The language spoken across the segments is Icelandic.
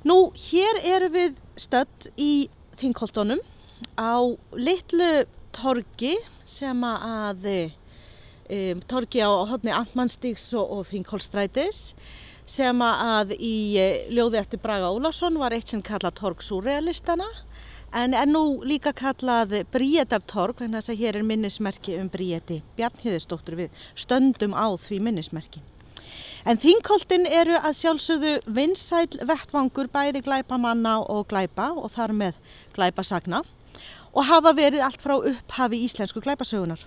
Nú, hér erum við stödd í Þingholtonum á litlu torgi sem að um, torgi á hodni Antmannstíks og, og Þingholstrætis sem að í eh, ljóði eftir Braga Ólásson var eitt sem kallað torg súrealistana en er nú líka kallað Bríetartorg þess að hér er minnismerki um Bríeti Bjarnhíðistóttur við stöndum á því minnismerki. En þingkoltin eru að sjálfsögðu vinsæl vettvangur bæði glæpamanna og glæpa og þar með glæpasagna og hafa verið allt frá upphafi íslensku glæpasögunar.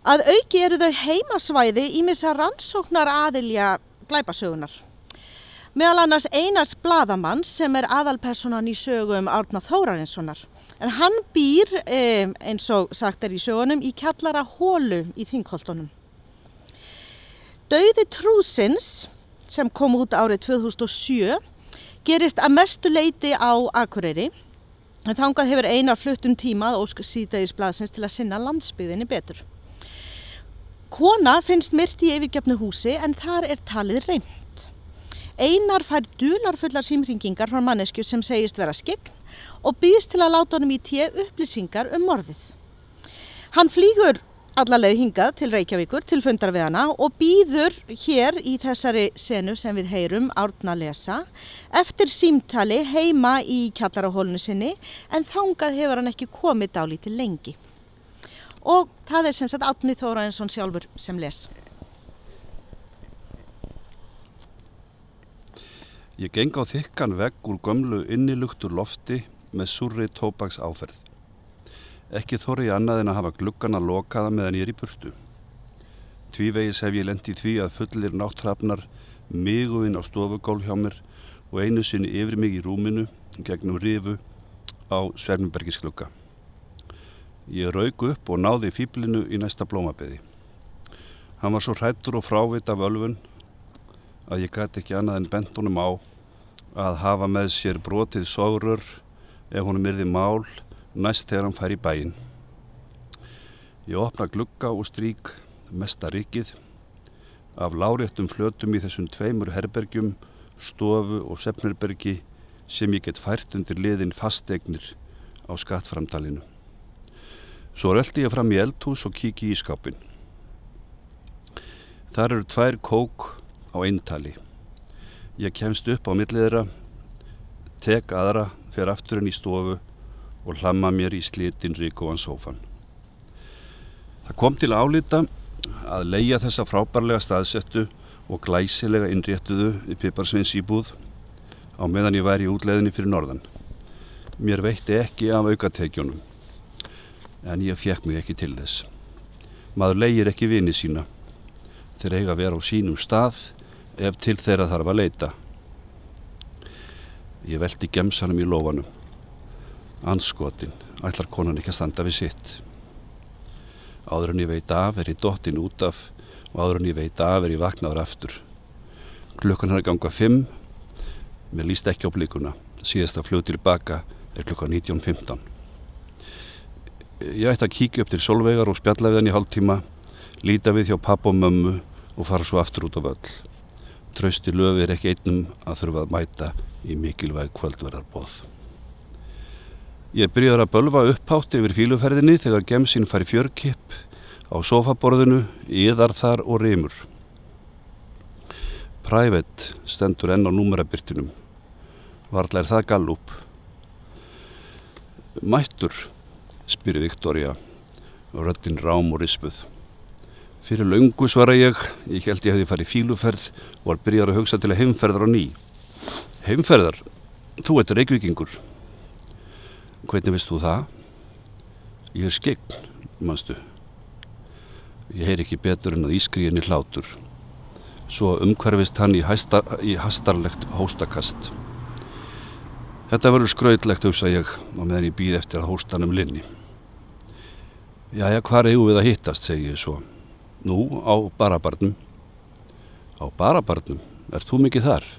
Að auki eru þau heimasvæði í missa rannsóknar aðilja glæpasögunar. Meðal annars Einars Bladamann sem er aðalpersonan í sögum Árna Þórarinssonar. En hann býr, eins og sagt er í sögunum, í kjallara hólu í þingkoltunum. Dauði trúsins sem kom út árið 2007 gerist að mestu leiti á Akureyri en þangað hefur einar fluttum tímað ósk síðdegisblaðsins til að sinna landsbyðinni betur. Kona finnst myrt í yfirgjöfnu húsi en þar er talið reynd. Einar fær dularfullar símringingar frá mannesku sem segist vera skegn og býðst til að láta honum í tíu upplýsingar um morðið. Hann flýgur allarleið hingað til Reykjavíkur til fundar við hana og býður hér í þessari senu sem við heyrum árna lesa eftir símtali heima í kjallarahólinu sinni en þangað hefur hann ekki komið dálítið lengi. Og það er sem sagt Átni Þóraðinsson sjálfur sem les. Ég geng á þykkan vegg úr gömlu innilugtur lofti með surri tópaks áferð. Ekki þorri ég annað en að hafa gluggana lokaða meðan ég er í burtu. Tvívegis hef ég lendið því að fullir náttrafnar miguinn á stofugól hjá mér og einu sinni yfir mig í rúminu gegnum rifu á Svermbergisklugga. Ég raug upp og náði fýblinu í næsta blómabeði. Hann var svo hrættur og frávit af ölfun að ég gæti ekki annað en bentunum á að hafa með sér brotið sogrur ef honum yrði mál næst þegar hann fær í bæin. Ég opna glugga og strík mesta rikið af láréttum flötum í þessum tveimur herbergjum, stofu og sefnherbergi sem ég get fært undir liðin fastegnir á skattframtalinu. Svo röldi ég fram í eldhús og kíki í skápin. Þar eru tvær kók á eintali. Ég kemst upp á milliðra, tek aðra, fer aftur inn í stofu og hlamma mér í slitin ríkóan sófan. Það kom til álita að leia þessa frábærlega staðsettu og glæsilega innréttuðu í Piparsveins íbúð á meðan ég væri í útleðinni fyrir norðan. Mér veitti ekki af aukatekjónum, en ég fjekk mig ekki til þess. Maður leigir ekki vini sína. Þeir eiga að vera á sínum stað ef til þeirra þarf að leita. Ég veldi gemsanum í lofanum. Anskotin, ætlar konan ekki að standa við sitt. Áður en ég veit af er ég dottin út af og áður en ég veit af er ég vaknaður aftur. Klukkan er að ganga fimm, mér líst ekki á blíkuna. Síðast að fljóð tilbaka er klukkan 19.15. Ég ætti að kíkja upp til solvegar og spjalla við hann í hálftíma, líta við hjá papp og mömmu og fara svo aftur út á völl. Trausti löfi er ekki einnum að þurfa að mæta í mikilvæg kvöldverðarbóð. Ég byrjaði að bölva upphátt yfir fíluferðinni þegar gemsinn fari fjörkipp á sofaborðinu, íðar þar og reymur. Private stendur enn á númerabyrtinum. Varðlega er það gallup. Mættur, spyrir Viktoria röttin rám og rispuð. Fyrir laungu svara ég, ég held ég hefði farið fíluferð og var byrjar að hugsa til að heimferðar á ný. Heimferðar? Þú ert reykvikingur. Hvernig veist þú það? Ég er skegn, mannstu. Ég heyr ekki betur en að ískriðinni hlátur. Svo umhverfist hann í, hæsta, í hastarlegt hóstakast. Þetta verður skrautlegt, hugsa ég, og meðan ég býð eftir að hóstanum linni. Jæja, hvað eigum við að hittast, segi ég svo. Nú, á barabarnum. Á barabarnum? Er þú mikið þar?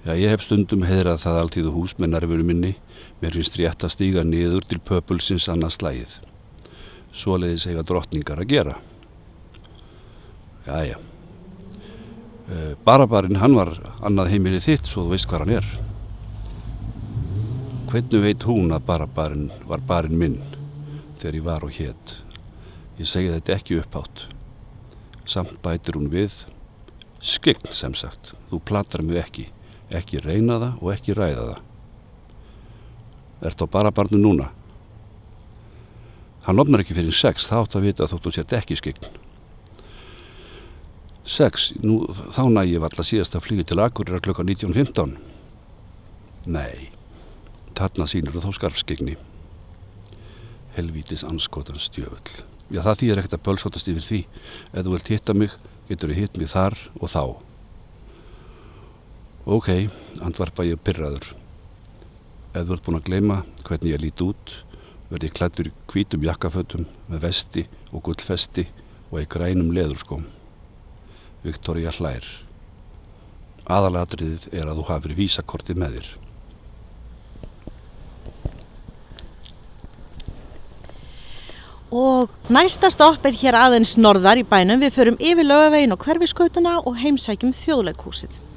Já, ég hef stundum heðrað það alltíðu hús með nervuru minni. Mér finnst rétt að stíga niður til pöpulsins annað slægið. Svoleiðis eiga drottningar að gera. Já, já. Uh, Barabarinn, hann var annað heimilið þitt svo þú veist hvað hann er. Hvernig veit hún að Barabarinn var barinn minn þegar ég var og hétt? Ég segi þetta ekki upphátt. Samt bætir hún við. Skegn sem sagt, þú platar mig ekki. Ekki reyna það og ekki ræða það. Ert á Barabarnu núna? Hann opnar ekki fyrir sex, þá átt að vita að þóttu sért ekki skegn. Sex, nú þá næ ég valla síðast að flygi til Akureyra klokka 19.15. Nei, þarna sínur þó skarfskegni. Helvítis anskotans stjöfull. Já, það þýðir ekkert að bölsótast yfir því. Ef þú vilt hitta mig, getur þú hitt mig þar og þá. Ok, andvarpa ég pyrraður. Ef þú ert búin að gleyma hvernig ég lít út, verð ég klættur í hvítum jakkafötum með vesti og gullfesti og í grænum leðurskóm. Viktoria hlær. Aðalatriðið er að þú hafið vísakortið með þér. Og næsta stopp er hér aðeins norðar í bænum. Við förum yfir lögavegin og hverfiskautuna og heimsækjum þjóðleikúsið.